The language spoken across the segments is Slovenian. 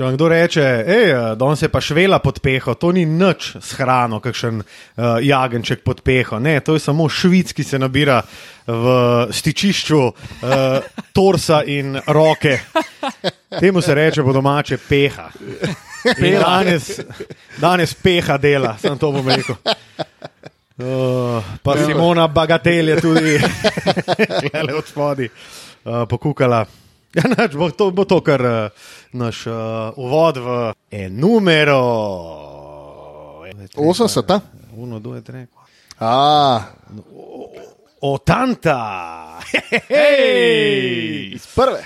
Če vam kdo reče, da se je pa švela pod peho, to ni nič s hrano, kakšen uh, jagenček pod peho. Ne, to je samo švic, ki se nabira v stičišču uh, torsa in roke. Temu se reče po domače peha. In danes, danes peha dela, sem to bom rekel. Uh, pa Simona Bagatelj je tudi, gledaj od spodaj, uh, pokukala. Ja, nač, bo, to, bo to, kar uh, naš uh, uvod v enumero. 80, Uno, dve, tri. A, O tanta! Hej! iz prve.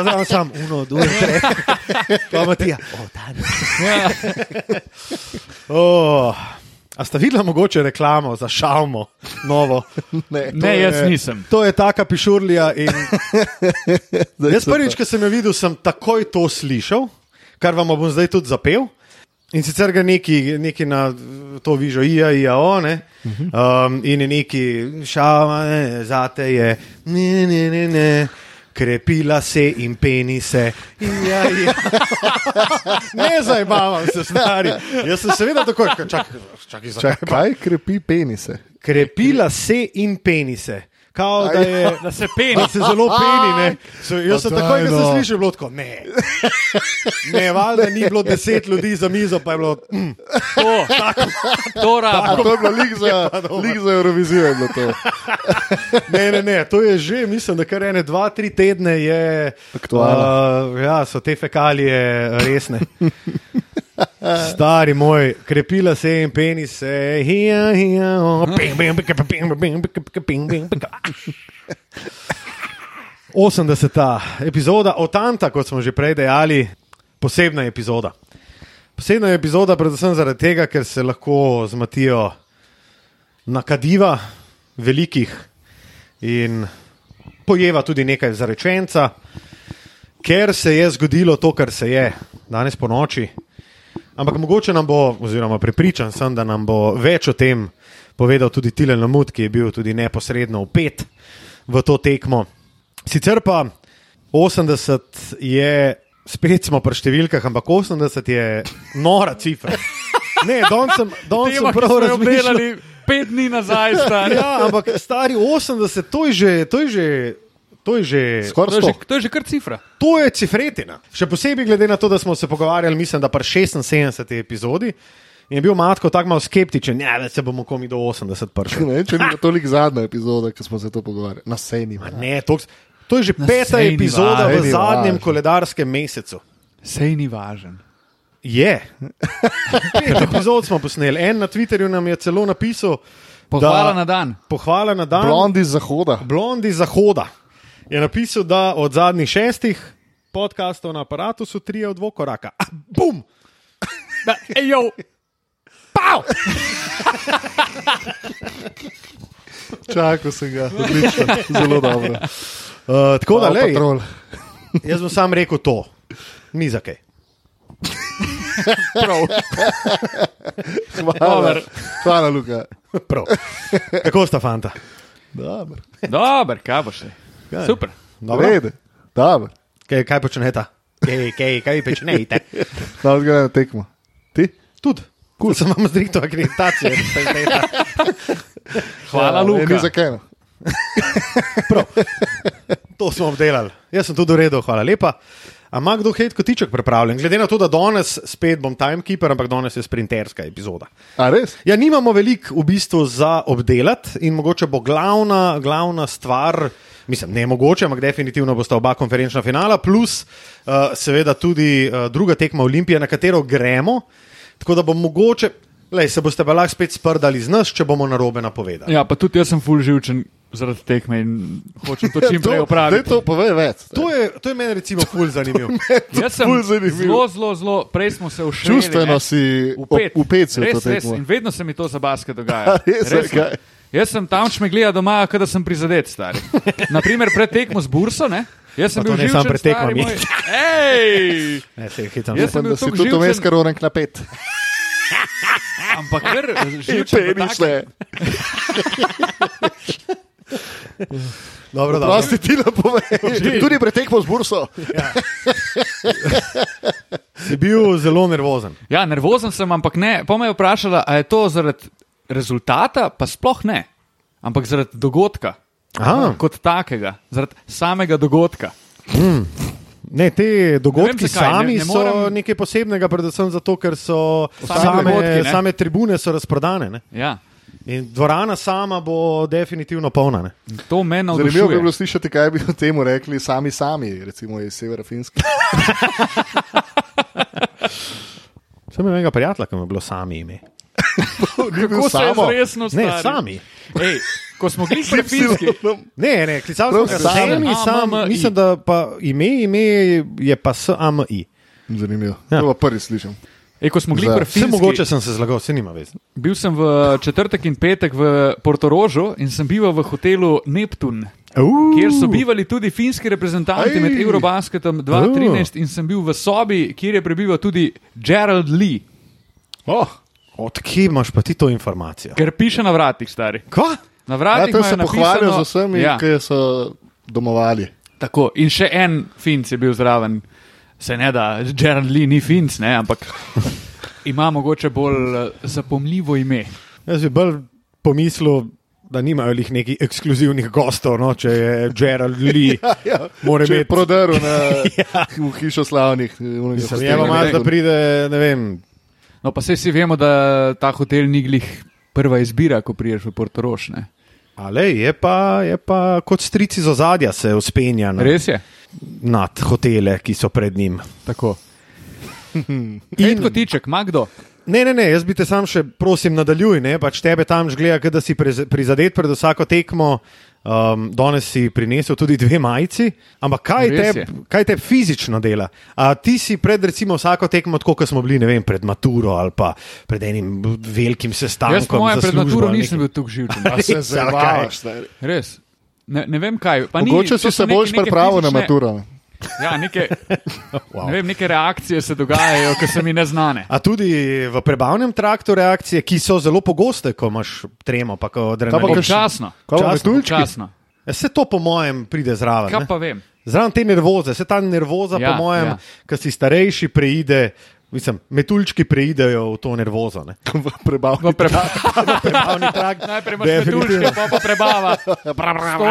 Zdaj sam, uno, dve, tri. Pa Matija. O tanta. Oh. A ste videli mogoče reklamo za šalmo, novo? Ne, to Ne, je- jaz nisem. To je taka pišurlija. In... Jaz prvič, ko sem jo videl, sem takoj to slišal, kar vam bom zdaj tudi zapel. In sicer ga neki, neki na to vižo, ija, ija, o, ne. Um, in je neki šalma, ne, zate je, ne, ne, ne, ne. Krepila se in penise. Ja, ja. ne zabavam se, stari. Jaz sem seveda tako, čakaj, čakaj, Čakaj, kaj krepi penise? Krepila se in penise. Kao, da, je, Da se da peni. se zelo peni. Ne. So, jaz sem takoj, ko sem no. slišal, bilo tako, ne. Ne, valjda ni bilo deset ljudi za mizo, pa je bilo. Mm, To, to A rabo. to je bilo lik za, lik za Eurovizijo. je bilo to. ne, ne, ne, to je že, mislim, da kar ene dva, tri tedne je. Aktualno. Uh, ja, so te fekalije resne. Stari moj, krepila se je in penis se je, hija, hija, o, ping, ping, ping, ping, ping, ping, ping, ping, ping, ping. 80. epizoda od Tanta, kot smo že prej dejali, posebna epizoda. Posebna epizoda, predvsem zaradi tega, ker se lahko z Matijo nakadiva velikih in pojeva tudi nekaj zarečenca, ker se je zgodilo to, kar se je danes po noči. Ampak mogoče nam bo, oziroma prepričan sem, da nam bo več o tem povedal tudi Tilen Lamut, ki je bil tudi neposredno upet v to tekmo. Sicer pa 80 je, spet smo pri številkah, ampak 80 je nora cifra. Ne, danes sem, sem Tema, ki prav obdelali pet dni nazaj, stari. Ja, ampak stari 80, to je že, to je že, to je že, To Skoraj je, že, sto. to je že kar cifra. to je cifretina. Še posebej glede na to, da smo se pogovarjali, mislim, da pri 76. epizodi. In je bil Matko tako malo skeptičen, ja, da se bomo komi do 80 prišli. Ne, če ni bilo toliko zadnja epizoda, ki smo se to pogovarjali. Na sejni. Ne, to, to je že Na peta epizoda v važno. zadnjem važno. koledarskem mesecu. Sej ni važen. Je. Pet epizod smo posneli. En na Twitterju nam je celo napisal, Pohvala da, na dan. pohvala na dan. Blondi zahoda. Blondi Zahoda je napisal, da od zadnjih šestih podkastov na aparatu so tri od dvokoraka. Ah, Bum! Ejo, Pav! Čakal sem ga, odlično, zelo dobro. Uh, tako da, lej, Patrol. jaz bom sam rekel to, ni za kaj. prav. Hvala, Dober. hvala Luka. Prav. Kako sta fanta? Dober. Dober, kaj bo še? Kaj? Super. Dobro? Rede. Dober. Kaj, kaj počnete? Kaj, kaj, kaj počnete? Da odgledam tekmo. Ti? Tudi. Cool. Sem vam zdaj to akreditacijo. Hvala, Ja, Luka. Ni za kaj. no. To smo obdelali. Jaz sem tudi uredil, hvala lepa. A ima kdo hej kotiček pripravljen? Glede na to, da danes spet bom timekeeper, ampak danes je sprinterska epizoda. A res? Ja, nimamo veliko v bistvu za obdelati in mogoče bo glavna, glavna stvar, mislim, ne mogoče, ampak definitivno bosta oba konferenčna finala, plus uh, seveda tudi uh, druga tekma Olimpije, na katero gremo. Tako da bo mogoče, lej, se boste pa lahko spet sprdali z nas, če bomo narobe napovedali. Ja, pa tudi jaz sem full živčen zaradi tekme in hočem to čim prej opraviti. to povej več. To je, to je meni recimo ful zanimivo. Jaz sem zelo, zelo, zelo, prej smo se všeli. Čustveno si Upet, upet v to res, res, tekmo. in vedno se mi to za basket dogaja. Res, Res? Jaz sem tam šmeglija doma, kada sem prizadet, stari. Naprimer, pred tekmo z Burso, ne? Jaz sem to bil samo živčen, pred moj. Ej! Ne, se hitam. Jaz sem bil da tudi živčen. vmes, kar orank na pet. Ampak ker živčen ne. Dobro. Prosti ti ne poveš. Tudi pretekmo z burso. Si bil zelo nervozen. Ja, nervozen sem, ampak ne. Pa me je vprašala, ali je to zaradi rezultata, pa sploh ne, ampak zaradi dogodka. Aha. Kot takega, zaradi samega dogodka. Ne, te dogodki Ne vem, zakaj, sami ne- ne so morem- nekaj posebnega, predvsem zato, ker so Sami same, dogodki, ne. same tribune so razprodane. Ne? Ja. In dvorana sama bo definitivno polna. Ne? To me Zanimivo bi bilo slišati, kaj bi o tem rekli sami sami, recimo iz Severa Finske. Sem imel enega prijatelja, ki mu je bilo sami ime. Kako se je resno Ne, sami. Ej, ko smo gledali pri finski, Ne, ne, klical sem ga sami. sami, sam, mislim, da pa ime, ime je pa SAMI. Zanimivo. Ja. To pa prvi slišim. Ej, ko smo gledali pri finski, mogoče sem se zlagal, vse nima veze. bil sem v četrtek in petek v Portorožu in sem bival v hotelu Neptun. Uh, Kjer so bivali tudi finski reprezentanti Aj. med Eurobasketom 2013 in sem bil v sobi, kjer je prebival tudi Gerald Lee, Oh, Odkje imaš pa ti to informacijo? ker piše na vratih, stari. Kva? Na ja, vratih imajo se pohvalijo napisano- z vsemi, Ja, ja. ki so domovali. tako. In še en Finc je bil zraven. Se ne da, Gerald Lee ni Finc, ne, ampak ima mogoče bolj eh, zapomljivo ime. Jaz bi bolj pomislil, da nimajo lih nekih ekskluzivnih gostov, no, če je Gerald Lee. Ja, Mora je imeti- prodrl na, ja. v hišo slavnih. onega Mislim, hostela. je pa malo, da pride, ne vem. No, pa vsi vemo, da ta hotel ni glih prva izbira, ko priješ v Portorož. Ne? Ale je pa, je pa kot strici z ozadja se uspenja na, Res je. nad hotele, ki so pred njim. Tako. In, In kotiček, ima kdo? ne, ne, ne, jaz bi te sam še prosim nadaljuj, ne, pač tebe tam žgleda, da si prizadet pred vsako tekmo. Um, danes si prinesel tudi dve majici, ampak kaj te, kaj te fizično dela? A ti si pred recimo vsako tekmo, tako kot smo bili, ne vem, pred maturo ali pa pred enim velikim sestankom. Jaz, za pred maturo nisem bil tako živčen. A se stari. Res. Ne, ne vem kaj. Pa ni- Mogoče si so se neke pripravil na maturo. Ja, neke, Wow. ne vem, neke reakcije se dogajajo, ki so mi neznane. A tudi v prebavnem traktu reakcije, ki so zelo pogoste, ko imaš tremo, pa ko adrenalin. Občasno. Kaj pa Časno, metuljčki? Občasno. Vse to, po mojem, pride zraven. Kaj pa vem? Zraven te nervoze, vse ta nervoza, Ja, po mojem, ja. ja. ki si starejši, preide. Mislim, metuljčki preidejo v to nervozo. Ne? V prebavni. V pre... Prebavni trakt. Najprej imaš metuljčke, pa pa prebava. Sto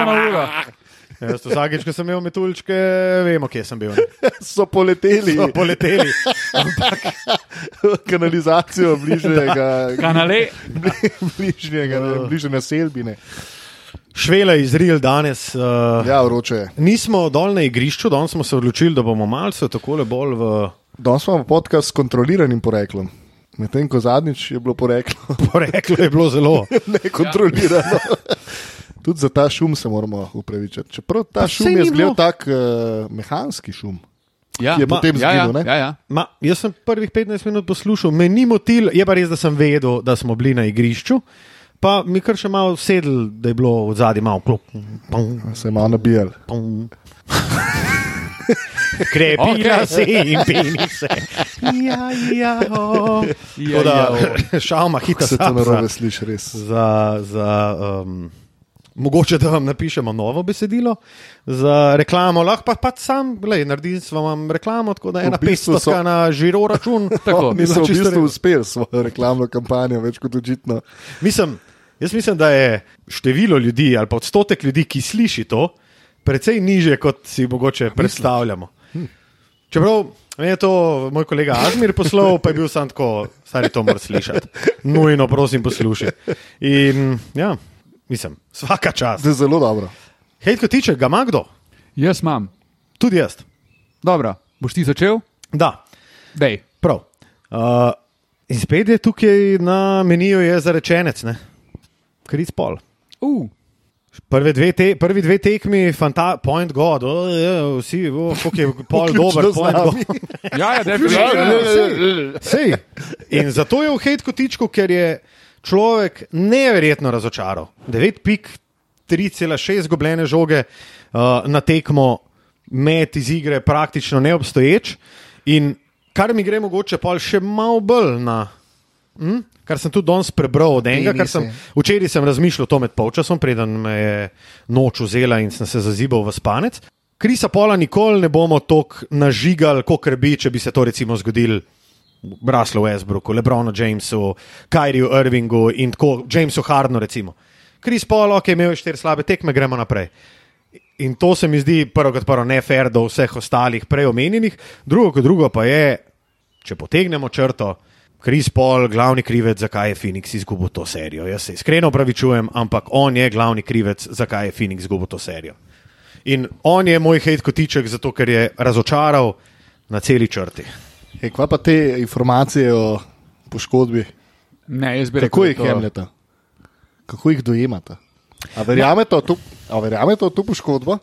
na uro. Jaz vsakeč, ko sem imel metuljčke, vemo, kje sem bil. So poleteli So poleteli. v kanalizacijo bližnjega, Kanale. bližnjega, ne, bližnje naselbine. Švela iz Real danes. Uh, ja. Ja, vroče je. Nismo dol na igrišču, danes smo se odločili, da bomo malce tako bolj v Danes imamo podcast s kontroliranim poreklom. Medtem ko zadnjič je bilo poreklo poreklu, je bilo zelo. nekontrolirano. Tudi za ta šum se moramo upravičiti. Čeprav ta Pa šum je bilo. tak uh, mehanski šum. Ja, Je potem ja, ja, zginil, ne? ja, ja. Ma, jaz sem prvih 15 minut poslušal, me ni motil, je pa res, da sem vedel, da smo bili na igrišču. Pa mi kar še malo sedel, da je bilo v zadnji malo klop. Se je malo nabijal. Krepila okay. se in penise. Ja, ja, oh. Ja, da, ja, šalma, hita Se to narobe za, sliši, res. za, za um, mogoče, da vam napišemo novo besedilo za reklamo. Lahko pa, pa sam, gledaj, naredim s vam reklamo, tako da je V ena bistvu so- 500 na žiro račun. Tako. Mi smo v čisto bistvu uspeli s svojo reklamno kampanjo, več kot očitno. Mislim, jaz mislim, da je število ljudi ali pa odstotek ljudi, ki sliši to, precej niže, kot si mogoče predstavljamo. Čeprav me je to moj kolega Ažmir poslal, pa je bil sam tako, stari to moraš slišati. Nujno, prosim, poslušaj. In ja, mislim, vsaka čas. Je zelo dobro. Hej, ko tiče, ga ima kdo? Jaz imam. Tudi jaz. Dobro, boš ti začel? Da, Dej. prav. Uh, in spet je tukaj na meniju je zarečenec, ne? Kric pol. Uh, Prve dve, te, prvi dve tekmi, fanta, point God, oh, je, vsi, oh, kako je pol dober, z point. God. ja, ja, definitivno. ja, ja, ja. Sej. In zato je v hejtku tičku, ker je človek neverjetno razočaral. 9 pik, 3,6 gobljene žoge uh, na tekmo, met iz igre praktično neobstoječ. In kar mi gre mogoče pa še malo bolj na hm, kar sem tudi danes prebral od enega, kar sem včeraj sem razmišljal to med polčasom, preden me je noč vzela in sem se zazibal v spanec. Krisa Pola nikoli ne bomo tako nažigali, kot bi, če bi se to recimo zgodilo. Braslu Westbrooku, Lebronu Jamesu, Kyriju Irvingu in tako Jamesu Hardnu. Recimo. Kris Paul, ok, imel je štiri slabe tekme, gremo naprej. In to se mi zdi prvo kot prvo nefer do vseh ostalih prej omenjenih, drugo kot drugo pa je, če potegnemo črto, Kris Paul, glavni krivec, zakaj je Phoenix izgubil to serijo. Jaz se iskreno opravičujem, ampak on je glavni krivec, zakaj je Phoenix izgubil to serijo. In on je moj hate kotiček, zato ker je razočaral na celi črti. Ej, kva pa te informacije o poškodbi? Ne, jaz bi Kako rekel, jih da to- jemljete? Kako jih dojemate? A verjamete v to, a verjamete v to poškodbo?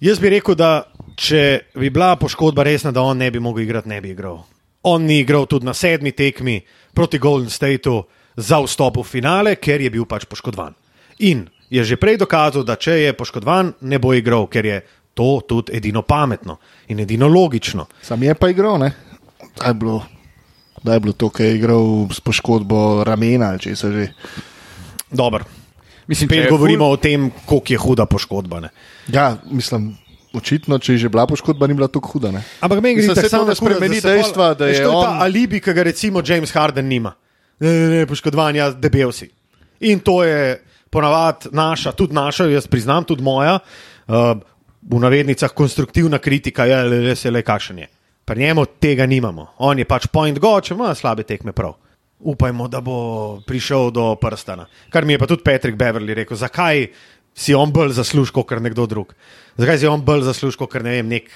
Jaz bi rekel, da če bi bila poškodba resna, da on ne bi mogel igrati, ne bi igral. On ni igral tudi na sedmi tekmi proti Golden Stateu za vstop v finale, ker je bil pač poškodovan. In je že prej dokazal, da če je poškodovan, ne bo igral, ker je to tudi edino pametno in edino logično. Sam je pa igral, ne? Da je bilo, da je bilo to, kaj je igral s poškodbo ramena ali če se že. Dobro. Mislim, če Spet govorimo o tem, koliko je huda poškodba. Ne? Ja, mislim, očitno, če je že bila poškodba, ni bila tako huda. Ne? Ampak meni gre saj to da spremeni spremeni dejstva, da je to on- ta alibi, ki ga recimo James Harden nima. Ne, ne, ne poškodovan, jaz debel si. In to je ponavadi naša, tudi naša, jaz priznam, tudi moja, uh, v navednicah konstruktivna kritika, je le, le se le kakšen je. Pri njemu tega nimamo. On je pač point go, če ima slabe tekme prav. Upajmo, da bo prišel do prstana. Kar mi je pa tudi Patrick Beverly rekel, zakaj si on bolj zaslužil kot nekdo drug. Zakaj si on bolj zaslužil kot ne vem, nek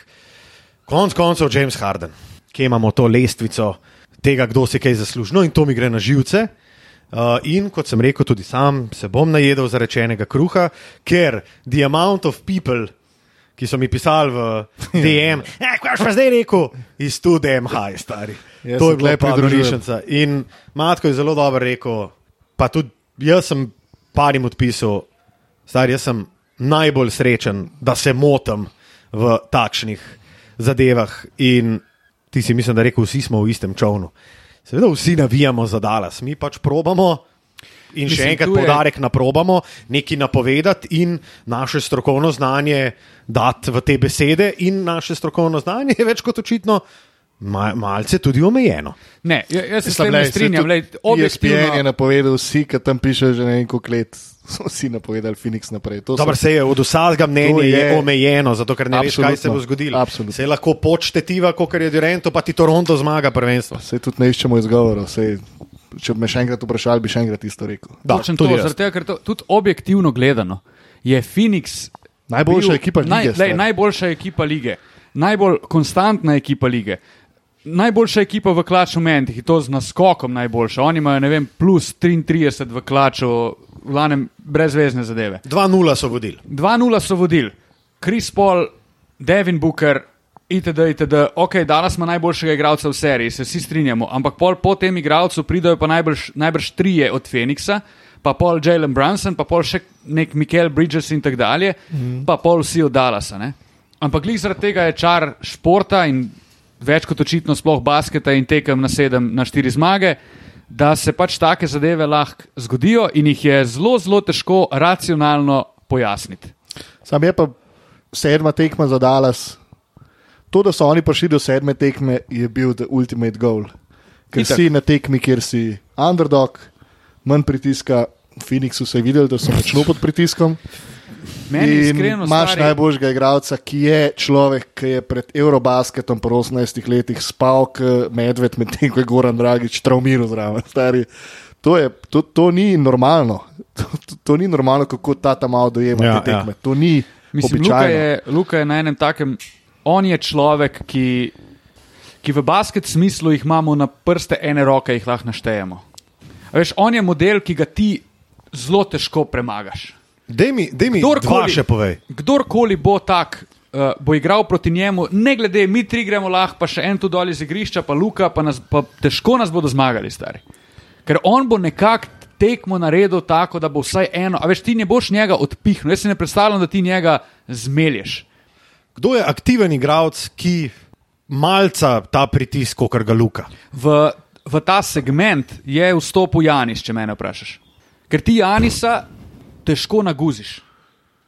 Konec koncev James Harden, ki imamo to lestvico tega, kdo si kaj zasluži. No, in to mi gre na živce. Uh, in kot sem rekel, tudi sam se bom najedel zarečenega kruha, ker the amount of people, ki so mi pisali v DM, eh, kaj boš pa zdaj rekel, iz tu DM high, stari. Jaz to je bila tule pridružujem. pridruženca. In Matko je zelo dobro rekel, pa tudi jaz sem parim odpisal, stari, jaz sem najbolj srečen, da se motim v takšnih zadevah. In ti si mislim, da rekel, vsi smo v istem čovnu. Seveda vsi navijamo za Dallas, mi pač probamo. In še enkrat je- poudarek na probamo, nekaj napovedati in naše strokovno znanje dati v te besede, in naše strokovno znanje je več kot očitno ma, malce tudi omejeno. Ne, ja- jaz se s Mislim, tem ne strinjam. tudi E Lej, ESPN je objektivno, napovedal, vsi, ki tam pišejo že ne koliko let, so vsi napovedali Phoenix naprej. To Dobro, se je od vsakega mnenja To je, je- je omejeno, zato ker ne veš, kaj se Absolutno. bo zgodilo. Absolutno. Se lahko počtetiva, kot je Durento, pa ti Toronto zmaga prvenstvo. Sej tudi ne iščemo izgovorov. Sej, če bi me še enkrat vprašali, bi še enkrat isto rekel. Da, točno tudi to, jaz. zaradi tega, ker to, tudi objektivno gledano je Phoenix Najboljša ekipa lige, Naj, lej, najboljša ekipa lige, najbolj konstantna ekipa lige. Najboljša ekipa v klaču mentih je to z naskokom najboljša. Oni imajo, ne vem, plus 33 v klaču, v glavnem brezvezne zadeve. 2-0 so vodili. 2-0 so vodili, Chris Paul, Devin Booker, itd. itd. Ok, danes ima najboljšega igralca v seriji, se vsi strinjamo, ampak pol po tem igralcu pridajo pa najbrž, najbrž trije od Phoenixa, pa pol Jalen Brunson, pa pol še nek Mikel Bridges in tako dalje, mm. pa pol vsi od Dallasa. Ne? Ampak glih zaradi tega je čar športa in več kot očitno sploh basketa in tekem na sedem, na štiri zmage. Da se pač take zadeve lahko zgodijo, in jih je zelo, zelo težko racionalno pojasniti. Sam je pa sedma tekma za Dallas. To, da so oni prišli do sedme tekme, je bil the ultimate goal. Ker Itak. si na tekmi, kjer si underdog, manj pritiska. Phoenixu se je videl, da so močno pod pritiskom. Meni iskreno imaš stari, najboljšega igralca, ki je človek, ki je pred Eurobasketom po 18 letih spal, kot medved, medtem ko je Goran Dragič traumiral zraven. Stari. To, je, to, to ni normalno. To, to, to ni normalno, kako ta tam malo dojema Ja, ja, te tekme. Ja. To ni Mislim, Luka običajno. je, Luka je na enem takem, on je človek, ki, ki v basket smislu jih imamo na prste ene roke, jih lahko naštejemo. A Veš, on je model, ki ga ti zelo težko premagaš. Dej mi, dej mi dva še povej. Kdorkoli bo tak, uh, bo igral proti njemu, ne glede, mi tri gremo lahko, pa še en tu dol iz igrišča, pa Luka, pa, nas, pa težko nas bodo zmagali, stari. Ker on bo nekako tekmo naredil tako, da bo vsaj eno, a veš, ti ne boš njega odpihnil. Jaz si ne predstavljam, da ti njega zmelješ. Kdo je aktiven igralec, ki malca ta pritisk, kot ga luka? V, v ta segment je vstopil Janis, če me vprašaš. Ker ti Janisa težko naguziš.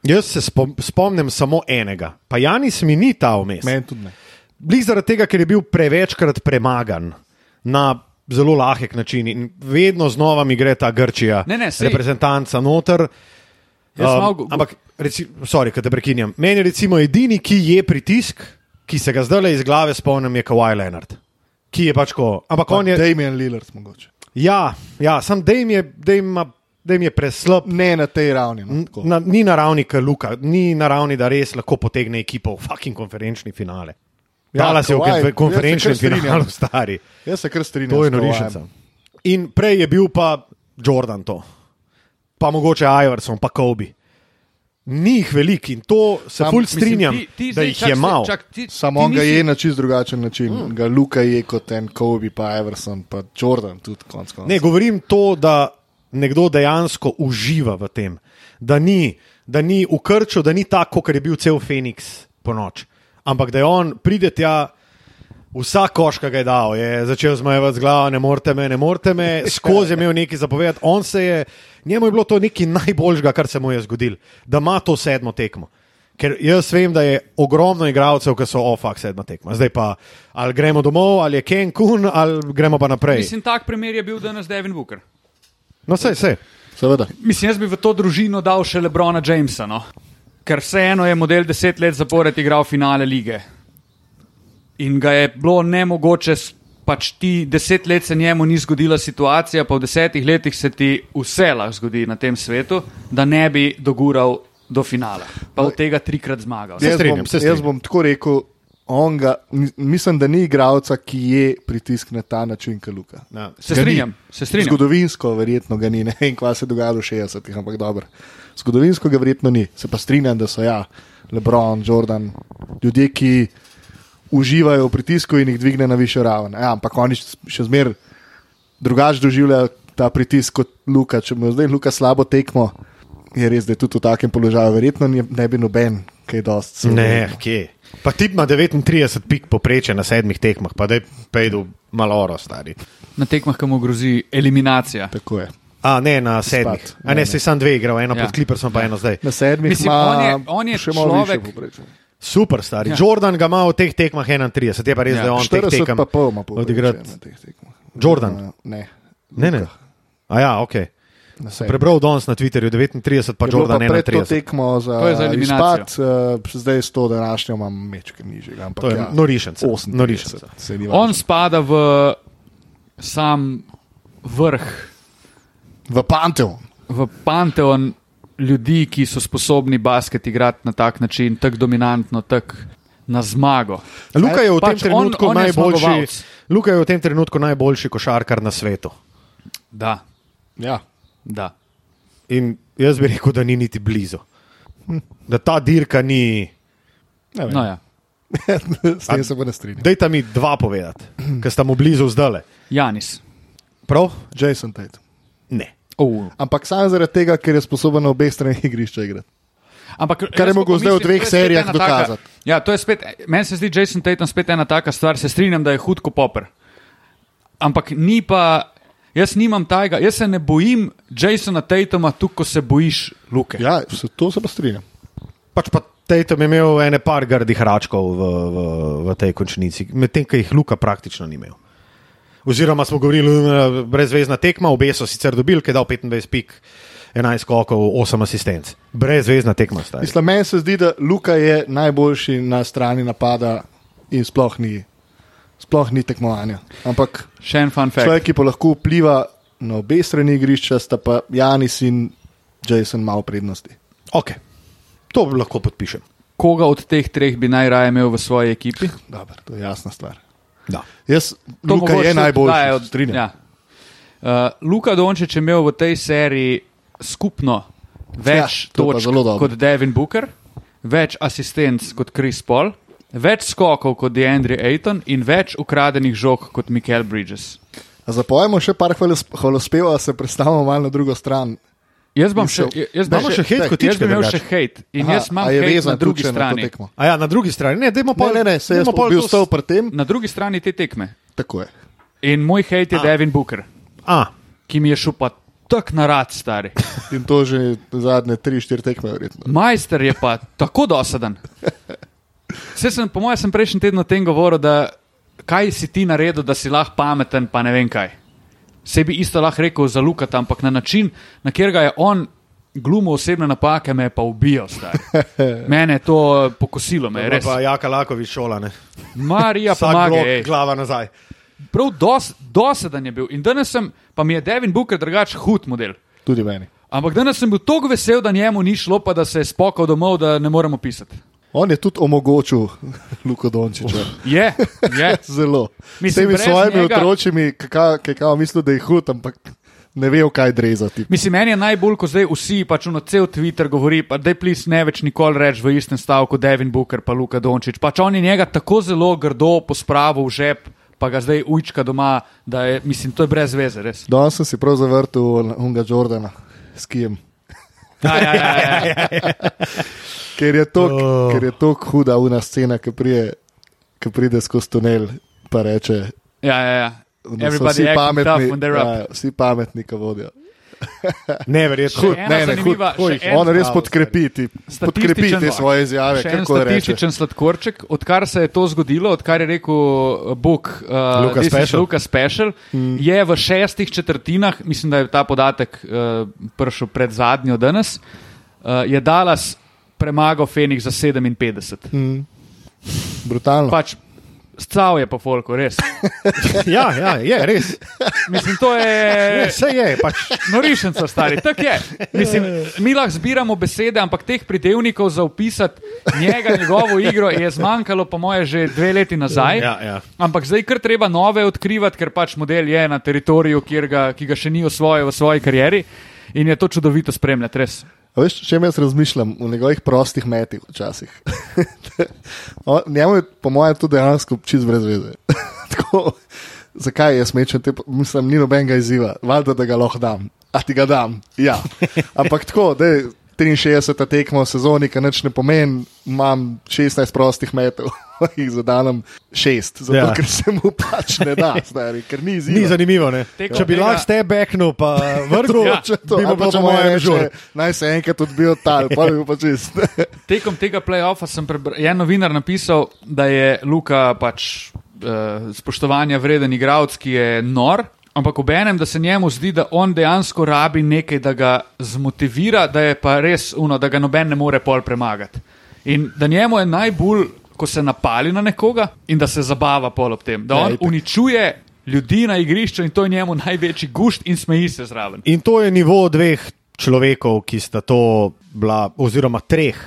Jaz se spom, spomnim samo enega, pa Janis mi ni ta vmes. Meni tudi ne. Bliž zaradi tega, ker je bil prevečkrat premagan na zelo lahek način in vedno znova mi gre ta Grčija, Ne, ne, sej. reprezentanca noter. Jaz Um, ampak, reci, sorry, da te prekinjam. Meni je recimo edini, ki je pritisk, ki se ga zdaj iz glave spomnim, je Kawhi Leonard. Ki je pač ko. Ampak Pa on je. Damien Lillard mogoče. Ja, ja sam Dame je, Dame Dame je preslab. Ne na tej ravni. No, tako. Na, ni na ravni, kot Luka, ni na ravni, da res lahko potegne ekipo v fucking konferenčni finale. Ja, Dala se je v konferenčnem finalu, stari. Jaz se kar strinjam. To je norišnica. In prej je bil pa Jordan to, pa mogoče Iverson, pa Kobe. Ni jih veliko in to se mislim, strinjam, ti- ti da jih čak je se- malo. čak, ti- Samo ti on ga nisi- je na čist drugačen način. Mm. Ga Luka je kot en Kobe, pa Everson, pa Jordan tudi konc koncev. Ne, govorim to, da nekdo dejansko uživa v tem, da ni, da ni v krču, da ni tako, kot je bil cel Feniks po noč. Ampak da je on pride tja, vsak koš, ki ga je dal, je začel zmajevati z glavo, ne morete me, ne morete me, skozi je imel nekaj zapovedati. On se je, njemu je bilo to nekaj najboljšega, kar se mu je zgodilo, da ima to sedmo tekmo. Ker jaz vem, da je ogromno igralcev, ki so ofak sedma tekma. Zdaj pa ali gremo domov, ali je Ken Kun, ali gremo pa naprej. Mislim, tak primer je bil danes Devin Booker. No, vse, vse. Seveda. Mislim, jaz bi v to družino dal še Lebrona Jamesa, no? ker vseeno je model deset let zapored igral finale lige. In ga je bilo nemogoče, pač ti deset let se njemu ni zgodila situacija, pa v desetih letih se ti vse lahko zgodi na tem svetu, da ne bi dogural do finala. Pa od tega trikrat zmagal. Se Jaz strinjam, bom, jaz bom tako rekel. on Ga, mi- mislim, da ni igralca, ki je pritisk na ta način, kot Luka. Ja. Se strinjam, se strinjam. Zgodovinsko, verjetno ga ni, ne vem, kva se dogaja v 60-ih, ampak dobro. Zgodovinsko ga verjetno ni. Se pa strinjam, da so ja, Lebron, Jordan, ljudje, ki uživajo v pritisku in jih dvigne na višjo raven. Ja, ampak oni še zmeraj drugače doživljajo ta pritisk kot Luka. Če mu zdaj Luka slabo tekmo, je res, da je tudi v takem položaju. Verjetno ne bi noben kaj dosti. Ne, kje. Pa ti ima 39 pik poprečje na sedmih tekmah, pa da je pejdu malo oro stari. Na tekmah, ki mu grozi eliminacija. Tako je. A ne na sedmih. A Ne, ne, ne. se sam dve igral, eno Ja. pod Clippersom, pa eno zdaj. Na sedmih Mislim, on je- on je še malo človek- povprečje. Super, stari. Ja. Jordan ga ima v teh tekmah 31, je pa res, Ja. da je on teh 40 tekem pa pol ima na teh tekmah. Jordan? Ne. Ne, ne. Luka. A ja, ok. Prebral danes na Twitterju 39, pa Je Jordan pa pred to 31. tekmo za, To je za eliminacijo. izpad, uh, zdaj s to današnjo imam mečke nižjega. Ampak To je ja, norišenca. 38, Norišenca. On spada v sam vrh, V Panteon. v panteon ljudi, ki so sposobni basket igrati na tak način, tako dominantno, tako na zmago. Luka je v tem Pač on- trenutku on je najboljši. zmagovalec. Luka je v tem trenutku najboljši košarkar na svetu. Da, Ja. da. In jaz bi rekel, da ni niti blizu. Da ta dirka ni. Ne vem. No, ja. s tem se pa ne strinjam. Dajte mi dva povedati, ker sta mu blizu zdale. Janis. Prav? Jason Tate. Ne. Oh. Ampak samo zaradi tega, ker je sposoben na obeh straneh igrišča igrati. Ampak, Kar je pa zdaj v dveh serijah ena taka- dokazati. Ja, to je spet, meni se zdi Jason Tatum spet ena taka stvar, se strinjam, da je hud kot popr. Ampak ni pa, jaz nimam tajega, jaz se ne bojim Jasona Tatuma, tu ko se bojiš Luke. Ja, se, to se pa strinjam. Pač pa Tatum je imel ene par grdih račkov v, v, v tej končnici, medtem ko jih Luka praktično ni imel. Oziroma smo govorili, da brezvezna tekma, obe so sicer dobili, ki je dal 25 pik, 11 skokov, 8 asistenc. Brezvezna tekma stari. Mislim, meni se zdi, da Luka je najboljši na strani napada in sploh ni, sploh ni tekmovanja. Ampak Še en fun fact. človek, ki pa lahko vpliva na obe strani igrišča, sta pa Janis in Jason malo prednosti. Ok, to lahko podpišem. Koga od teh treh bi najraje imel v svoji ekipi? Dobar, to je jasna stvar. Da. Jaz, To Luka je najboljši, daje od... strinjam. Ja. Uh, Luka Dončić je imel v tej seriji skupno več Ja, to točk kot Devin Booker, več asistenc kot Chris Paul, več skokov kot DeAndre Ayton in več ukradenih žog kot Michael Bridges. A Zapojemo še par hvalospeva, se predstavimo malo na drugo stran. Jaz bom še, jaz bom še hate jaz kotičke bi imel še hate in Aha, jaz imam hate na drugi še na strani. tekmo? A ja, na drugi strani, ne, dajmo pa. Ne, ne, se jaz pa bil stal pri tem. Na drugi strani te tekme. Tako je. In moj hejt je A. Devin Booker, A, ki mi je šel pa tak na rad, stari. In to že zadnje 3-4 tekme, verjetno. Majster je pa tako dosaden. Vse sem, po mojem, sem prejšnji teden o tem govoril, da kaj si ti naredil, da si lahko pameten, pa ne vem kaj. Se bi isto lahko rekel za Lukata, ampak na način, na kjer ga je on glumil osebne napake, me pa ubijal. stari. Mene je to pokosilo, me je res. pa Jaka Lakovič šola, ne. Marija pomaga. glava nazaj. Prav dos, dosedan je bil. In danes sem, pa mi je Devin Booker drugač hud model. Tudi meni. Ampak danes sem bil tako vesel, da njemu ni šlo, pa da se je spokal domov, da ne moremo pisati. On je tudi omogočil Luko Dončiča. Je, je. Zelo. S Mislim, temi brez svojimi njega- otročimi, ki kao mislijo, da je hud, ampak ne vejo, kaj drezati. Mislim, meni je najbolj, ko zdaj vsi, pač na cel Twitter govori, pa da je plis ne več nikoli reči v istem stavku Devin Booker pa Luka Dončić. Pač on je njega tako zelo grdo pospravil v žep, pa ga zdaj ujčka doma, da je, mislim, to je brez veze, res. Danes sem si prav zavrtel Unga Jordana s kijem. Ja, ja, ja, ja, ja. Ker je to Oh. huda una scena, ki pride, ki pride skozi tunel in reče: ja, ja, ja. vsi pametni, when they're up. ja, vsi pametni, ki vodijo. Neverjetno. Hud. ena zanimiva- hud, hud. On res podkrepi, ti, podkrepi Statističen- te svoje izjave, Še en kako reče. statističen sladkorček, odkar se je to zgodilo, odkar je rekel uh, Bog, uh, Luka Special. Luka Special Mm. je v šestih četrtinah, mislim, da je ta podatek uh, prišel pred zadnjo danes, uh, je Dallas premagal Phoenix za 57. Mm. Brutalno. Pač Scav je pa folko, res. Ja, ja, je res. Mislim, to je. Vse je. Pač. Norišenca, stari, tako je. Mislim, mi lahko zbiramo besede, ampak teh pridevnikov za opisati njega, njegovo igro je zmanjkalo, po moje, že dve leti nazaj. Ja, ja. Ampak zdaj kar treba nove odkrivati, ker pač model je na teritoriju, ga, ki ga še ni osvojil v svoji karieri in je to čudovito spremljati, res. A Veš, če jaz razmišljam v njegovih prostih metih včasih. Njemu je, po mojem, to dejansko čist brez veze. Tako, zakaj jaz mečem te, mislim, ni nobenega izziva, valjda, da ga lahko dam. A ti ga dam, ja. Ampak tako, da je 63. tekmo v sezoni, ki nič ne pomeni, imam 16 prostih metov, jih zadanem 6, zato Ja. ker se mu pač ne da, stari, ker ni izziva. Ni zanimivo. Ne? Tekom Če bi tega- lahko ste backnul, pa vrgel, Ja. Če to, bi pa bilo če po moje mojem reče, žur. naj se enkrat odbijo tal, pa bi bil pa čist. Tekom tega playoffa sem prebral, je en novinar napisal, da je Luka pač uh, spoštovanja vreden igralec, ki je nor. Ampak obenem, da se njemu zdi, da on dejansko rabi nekaj, da ga zmotivira, da je pa res uno, da ga noben ne more pol premagati. In da njemu je najbolj, ko se napali na nekoga in da se zabava pol ob tem, da on itak. uničuje ljudi na igrišču in to je njemu največji gušt in smeji se zraven. In to je nivo dveh človekov, ki sta to bila, oziroma treh,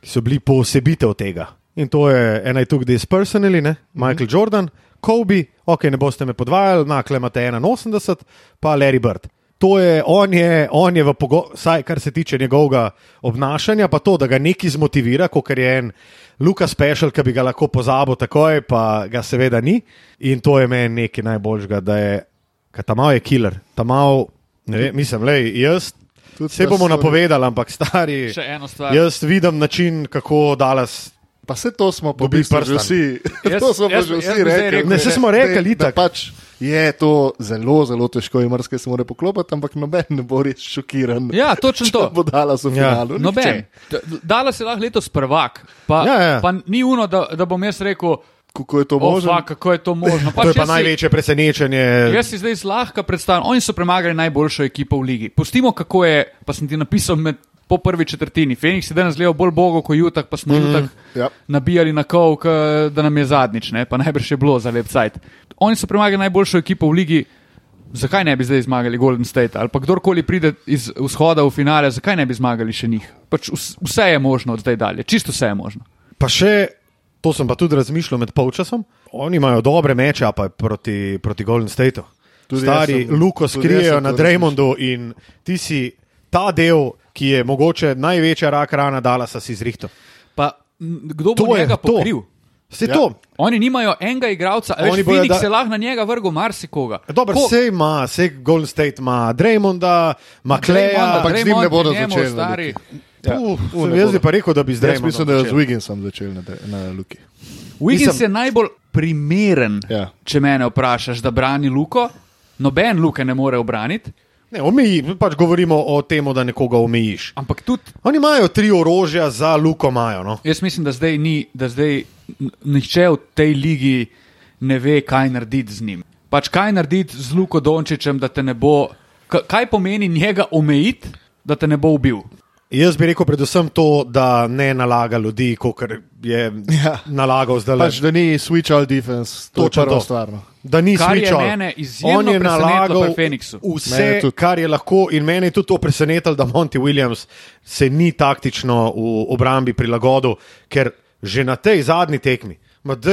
ki so bili poosebitev tega. In to je ena je tukaj, da je personally, ne? Michael Jordan, Kobe, ok, ne boste me podvajali, nakle imate 81, pa Larry Bird. To je, on je, on je v pogovoru, vsaj kar se tiče njegovega obnašanja, pa to, da ga nekaj zmotivira, kot je en Luka Special, ki bi ga lahko pozabil takoj, pa ga seveda ni. In to je meni nekaj najboljšega, da je, tam je killer, tam je, mislim, le jaz. Vse bomo napovedali, ampak stari, Še eno stvar. jaz vidim način, kako Dallas. Pa vse to smo po Dobi bistvu že vsi. Jaz- to smo pa jaz- že jaz vsi rekli. Ne, saj smo rekli, da- da. Pač je to zelo, zelo težko in marsikaj se mora poklopiti, ampak noben ne bo res šokiran. Ja, točno to. bo dala v Ja. finalu. Noben. Dala se lahko letos prvak. Pa, Ja, ja. pa ni uno, da, da bom jaz rekel, Kako je to oh, možno? fuck, kako je to možno. To je pa jaz si- največje presenečenje. Jaz si zdaj zlahka predstavljam, oni so premagali najboljšo ekipo v ligi. Pustimo, kako je, pa sem ti napisal med, po prvi četrtini. Phoenix je danes gledal bolj bogo kot Jutah, pa smo mm -hmm. Jutah Ja. nabijali na kol, k- da nam je zadnjič, ne? pa najbrž je bilo za lep sajt. Oni so premagali najboljšo ekipo v ligi. Zakaj ne bi zdaj zmagali Golden State ali pa kdorkoli pride iz vzhoda v finale, zakaj ne bi zmagali še njih? Pač vs- vse je možno od zdaj dalje, čisto vse je možno. Pa še, to sem pa tudi razmišljal med polčasom. Oni imajo dobre meče pa proti, proti Golden Stateu. Stari sem- Luko skrijejo na to Draymondu in ti si ta del, ki je mogoče največja rak rana Dallasa, si zrihto. Pa kdo bo To je njega to. pokril? Vse Ja. to. Oni nimajo enega igralca, ali Phoenix da- se lahko na njega vrgel marsikoga. Dobro, Ko- vse ima, vse Golden State ima Draymonda, ima Kleja. Draymonda, ampak z njim Draymond ne bodo je začeli, stari. Ja. Uh, U, ne jaz bi pa rekel, da bi zdaj Jaz mislim, da je z Wigginsom začel na, na Luki. Wiggins Mislim- je najbolj primeren, Ja. če mene vprašaš, da brani Luko. Noben Luke ne more obraniti, Ne, omeji, pač govorimo o tem, da nekoga omejiš. ampak tudi Oni imajo tri orožja za luko, imajo. No? jaz mislim, da zdaj, ni, da zdaj nihče v tej ligi ne ve, kaj narediti z njim. Pač kaj narediti z Luko Dončičem, da te ne bo, kaj pomeni njega omejiti, da te ne bo ubil. Jaz bi rekel predvsem to, da ne nalaga ljudi, kot je Ja. nalagal zdaj. Pač, da ni switch all defense, to Točno je prva to. stvar. No. Da ni Kar je switchal. mene izjemno On je nalagal vse, kar je lahko, in mene je tudi to presenetilo, da Monty Williams se ni taktično v obrambi prilagodil, ker že na tej zadnji tekmi,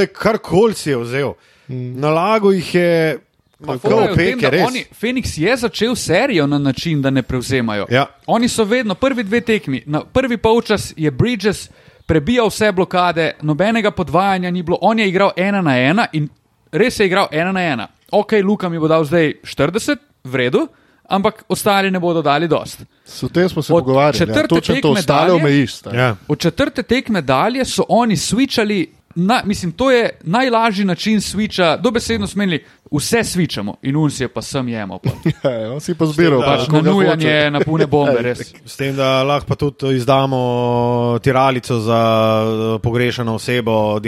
karkoli si je vzel, mm. nalagal jih je. Tem, oni, Phoenix je začel serijo na način, da ne prevzemajo. Ja. Oni so vedno prvi dve tekmi. Na prvi polčas je Bridges prebijal vse blokade, nobenega podvajanja ni bilo, on je igral ena na ena in res je igral ena na ena. Ok, Luka mi bo dal zdaj 40, v redu, ampak ostali ne bodo dali dost. S tem smo se Od pogovarjali. Ja. četrte Točno to, ostale dalje- omejiš. Ja. Od četrte tekme dalje so oni switchali. Na, mislim, to je najlažji način switcha, dobesedno smenili, vse switchamo in uns je pa sem jemo. pol. Ja, on si pa zbiral. Pa, Pač koga na pune bombe, res. S tem, da lahko pa tudi izdamo tiralico za eh, pogrešano osebo,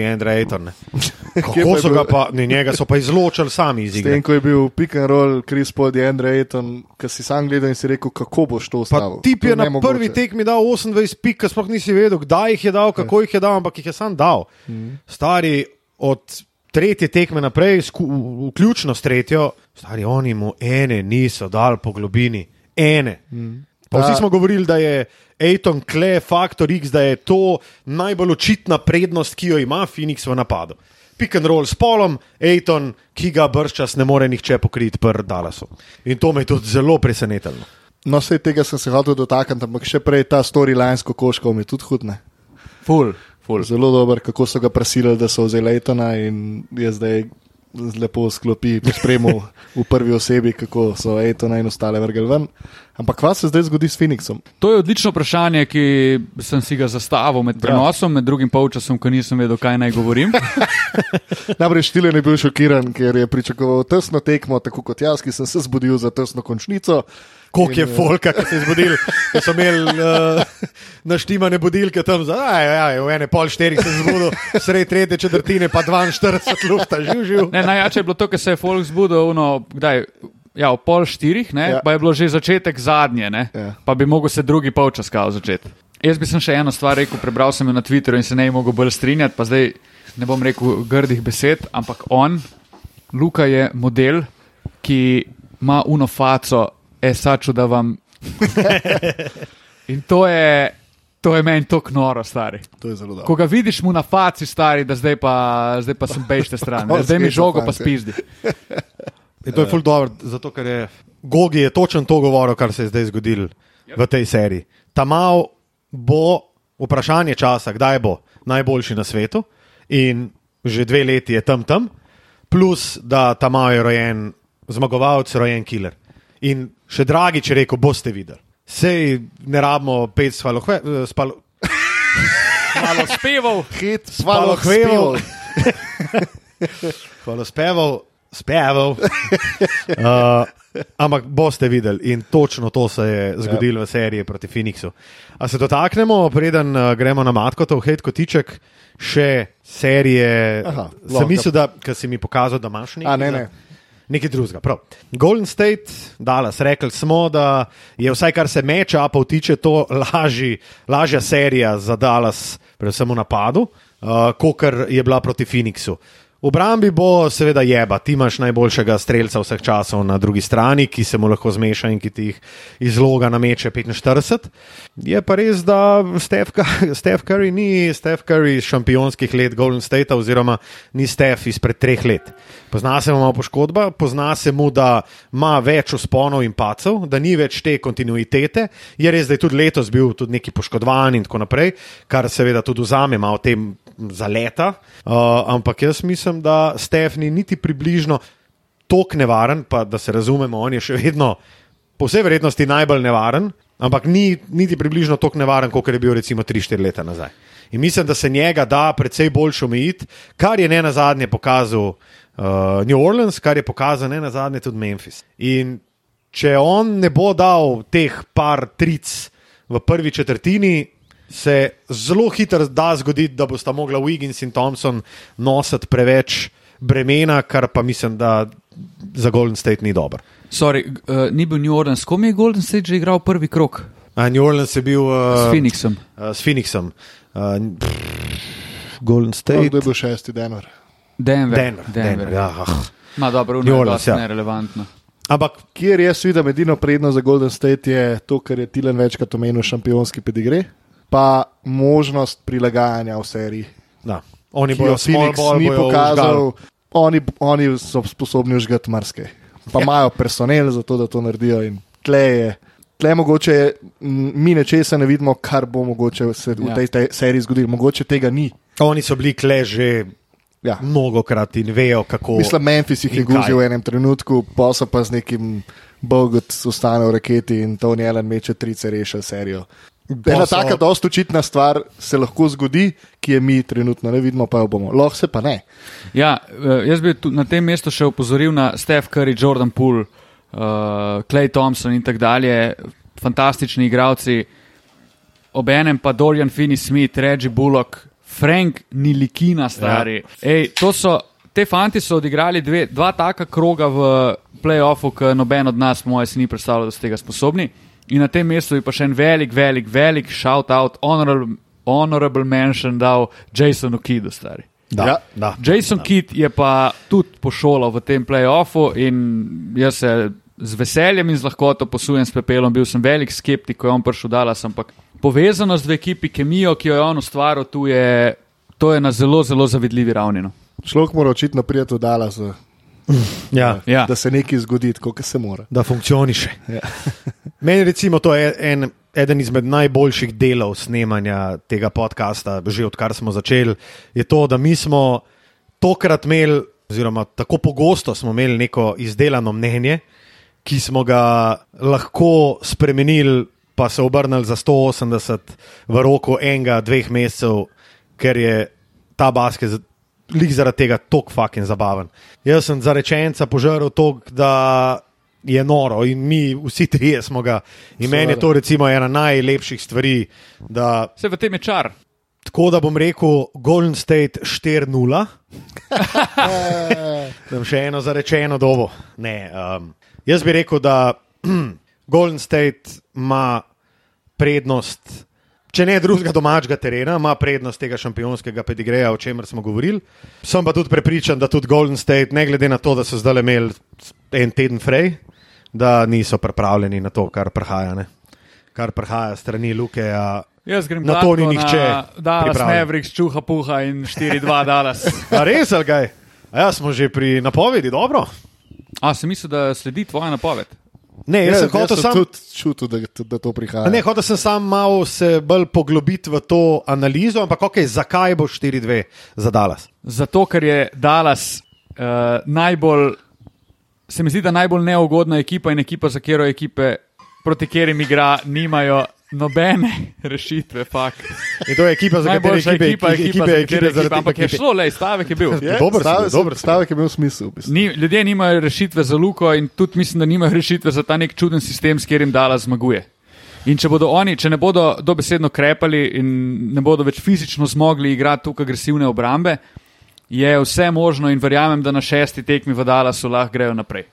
ne. Kje Kako pa so ga pa, ne, njega so pa izločili sami iz S igre. tem, ko je bil pick and roll, Chris Paul, Andre Ayton, ki si sam gledal in si rekel, kako boš to Pa ustavil. tip je na nemogoče. prvi tekmi dal 28 pik, ki sploh nisi vedel, kdaj jih je dal, kako jih je dal, ampak jih je sam dal. Stari od tretje tekme naprej, sku, vključno s tretjo, stari oni mu ene niso dal po globini, ene. Pa Ta- vsi smo govorili, da je Aiton Kle, Faktor X, da je to najbolj očitna prednost, ki jo ima Phoenix v napadu. Pick and roll s polom, Aiton, ki ga brščas ne more nihče pokriti pr Dallasu. In to me je tudi zelo presenetilo. No, vse tega sem se hotel dotakniti, ampak še prej ta storyline s kokoškom je tudi hudne. Ful, ful. Zelo dober, kako so ga prisilili, da so vzeli Leitona in je zdaj lepo sklopi, pospremil v prvi osebi, kako so Leitona in ostale vrgli ven. Ampak kaj se zdaj zgodi s Phoenixom? To je odlično vprašanje, ki sem si ga zastavil med prenosom, med drugim polčasom, ko nisem vedel, kaj naj govorim. Najprej Štilen je bil šokiran, ker je pričakoval tesno tekmo, tako kot jaz, ki sem se zbudil za tesno končnico. Koliko je eh, folka, ki se je zbudil, ki so imeli uh, naštimane budilke tam za, aj, aj, v ene pol štirih se zbudil, sred tretje četrtine pa 42 lufta, živ, živ. Ne, najjače je bilo to, ker se je folk zbudil, no, kdaj, ja, v pol štirih, ne, Ja. pa je bilo že začetek zadnje, ne, Ja. pa bi mogel se drugi polčas kao začeti. Jaz bi sem še eno stvar rekel, prebral sem jo na Twitterju in se ne bi mogel bolj strinjati, pa zdaj ne bom rekel grdih besed, ampak on, Luka je model, ki ima unofaco, esaču, da vam. In to je, to je meni tako noro, stari. To je zelo dobro. Ko ga vidiš mu na faci, stari, da zdaj pa, zdaj pa sem bežte stran, zdaj mi žogo pa spizdi. In to je ful dobro, zato ker je Gogi je točno to govoril, kar se je zdaj zgodilo v tej seriji. Tamal bo vprašanje časa, kdaj bo najboljši na svetu in že dve leti je tam tam, plus da Tamal je rojen zmagovalec, rojen killer. In še dragi, če rekel, boste videli. Sej ne rabimo pet spalohve, eh, spalo, Malo speval, Hit, Spalo svalo hveval. Hvala, speval, speval. Uh, ampak boste videli, in točno to se je zgodilo v seriji proti Phoenixu. A se dotaknemo, preden uh, gremo na Matkotov hate kotiček, še serije. Aha, Sem mislil, da si mi pokazal, da imaš nekaj. A, ne, ne. Nekaj drugega. Prav. Golden State, Dallas, rekli smo, da je vsaj kar se meča, pa vtiče to lažji, lažja serija za Dallas, predvsem v napadu, uh, kot je bila proti Phoenixu. V obrambi bo seveda jeba, ti imaš najboljšega streljca vseh časov na drugi strani, ki se mu lahko zmeša in ki ti jih iz loga nameče 45. Je pa res, da Steph, Steph Curry ni Steph Curry iz šampionskih let Golden State, oziroma ni Steph izpred treh let. Pozna se mu malo poškodba, pozna se mu, da ima več usponov in pacov, da ni več te kontinuitete. Je res, da je tudi letos bil tudi neki poškodovan in tako naprej, kar seveda tudi vzame malo tem za leta. Uh, ampak jaz mislim, da Steph ni niti približno tako nevaren, pa da se razumemo, on je še vedno po vsej verjetnosti najbolj nevaren, ampak ni niti približno tako nevaren, kot je bil recimo 3-4 leta nazaj. In mislim, da se njega da precej bolj omejiti, kar je ne na zadnje pokazal uh, New Orleans, kar je pokazal ne na zadnje tudi Memphis. In če on ne bo dal teh par tric v prvi četrtini, se zelo hitro da zgoditi, da bosta mogla Wiggins in Thompson nositi preveč bremena, kar pa mislim, da za Golden State ni dobro. Sorry, uh, ni bil New Orleans, kom je Golden State že igral prvi krok A New Orleans je bil uh, s Phoenixom. Uh, s Phoenixom. Uh, pff, Golden State, kdo je bil šesti Denver? Denver. Denver. Denver ja, ah. Ma dobro, New New Orleans, Orleans, ja. nerelevantno. Ampak Kjer jaz vidim edino prednost za Golden State je to, kar je Tilen večkrat omenil, šampionski pedigre, pa možnost prilagajanja v seriji. da, oni small Phoenix ball ni bojo pokazal, oni, oni so sposobni užgati marsikaj. Pa Ja. imajo personel za to, da to naredijo. In tle je, tle mogoče je, mi nečesa ne vidimo, kar bo mogoče se v Ja. tej, tej seriji zgodilo. Mogoče tega ni. Oni so bili kle že Ja. mnogokrat in vejo, kako. Mislim, Memphis jih je guzil v enem trenutku, pa so pa z nekim bogot ostane v raketi in to njelen meče trice rešil serijo. Ena so- taka dosta očitna stvar se lahko zgodi, ki je mi trenutno ne vidimo, pa jo bomo. Lahko se pa ne. Ja, eh, jaz bi tu, na tem mestu še opozoril na Steph Curry, Jordan Poole, uh, Clay Thompson in tako dalje, fantastični igravci. Obenem pa Dorian Finney Smith, Reggie Bullock, Frank Nilikina, stari. Ja. Ej, to so, te fanti so odigrali dve, dva taka kroga v playoffu, ki noben od nas, moje, si ni predstavljal, da so tega sposobni. In na tem mestu je pa še en velik, velik, velik shout out, honorable, honorable mention dal Jasonu Kidu, stari. Da, Ja. da. Jason ja. Kidd je pa tudi pošolal v tem playoffu in jaz se z veseljem in z lahkoto posujem s pepelom. Bil sem velik skeptik, ko je on prišel Dallas, ampak povezanost v ekipi, kemijo, ki jo je on ustvaril, tu je, to je na zelo, zelo zavidljivi ravni. No. Človek mora očitno priti v Dallas, Ja, Ja. da se nekaj zgodi, kot se mora. da funkcioniše. Ja. Meni recimo to je en, eden izmed najboljših delov snemanja tega podcasta, že odkar smo začeli, je to, da mi smo tokrat imeli, oziroma tako pogosto smo imeli neko izdelano mnenje, ki smo ga lahko spremenili, pa se obrnili za 180 v roku enega, dveh mesecev, ker je ta basket lik zaradi tega tako fucking zabaven. Jaz sem za rečenca požrl to, da je noro in mi vsi trije smo ga. In meni je to recimo ena najlepših stvari. Da, Vse v tem je čar. tako da bom rekel Golden State 4-0. Sem še eno zarečeno dobo. Ne, um, jaz bi rekel, da Golden State ima prednost, če ne drugega domačega terena, ima prednost tega šampionskega pedigreja, o čemer smo govorili. Sem pa tudi prepričan, da tudi Golden State, ne glede na to, da so zdaj imeli en teden frej, da niso pripravljeni na to, kar prihaja. Ne? Kar prihaja strani Luke. Jaz grem Na to ni nihče pripravljen. Mavericks, čuha puha in 4-2 Dallas. A res, ali kaj? A ja, smo že pri napovedi, dobro. A, sem mislil, da sledi tvoja napoved. Ne, jaz sem hotel sem sam. tudi čutil, da, da to prihaja. Ne, hotel sem sam malo se bolj poglobiti v to analizo, ampak okay, zakaj bo 4-2 za Dallas? Zato, ker je Dallas uh, najbolj, se mi zdi, da najbolj neugodna ekipa in ekipa, za katero ekipe, proti katerim igra, nimajo nobene rešitve. In to je ekipa, za katero Najboljša ekipe, ekipa, ekipa, ekipe, za ekipe, katero zaradi ekipe, ampak je ekipe. šlo, le, stavek je bil. Je, Dober si bil, stavek, dober si. stavek je imel smisel. v bistvu. Ni, ljudje nimajo rešitve za Luko in tudi mislim, da nimajo rešitve za ta nek čuden sistem, s katerim Dala zmaguje. In če bodo oni, če ne bodo dobesedno krepali in ne bodo več fizično zmogli igrati tukaj agresivne obrambe, je vse možno in verjamem, da na šesti tekmi v Dallasu lahko grejo naprej.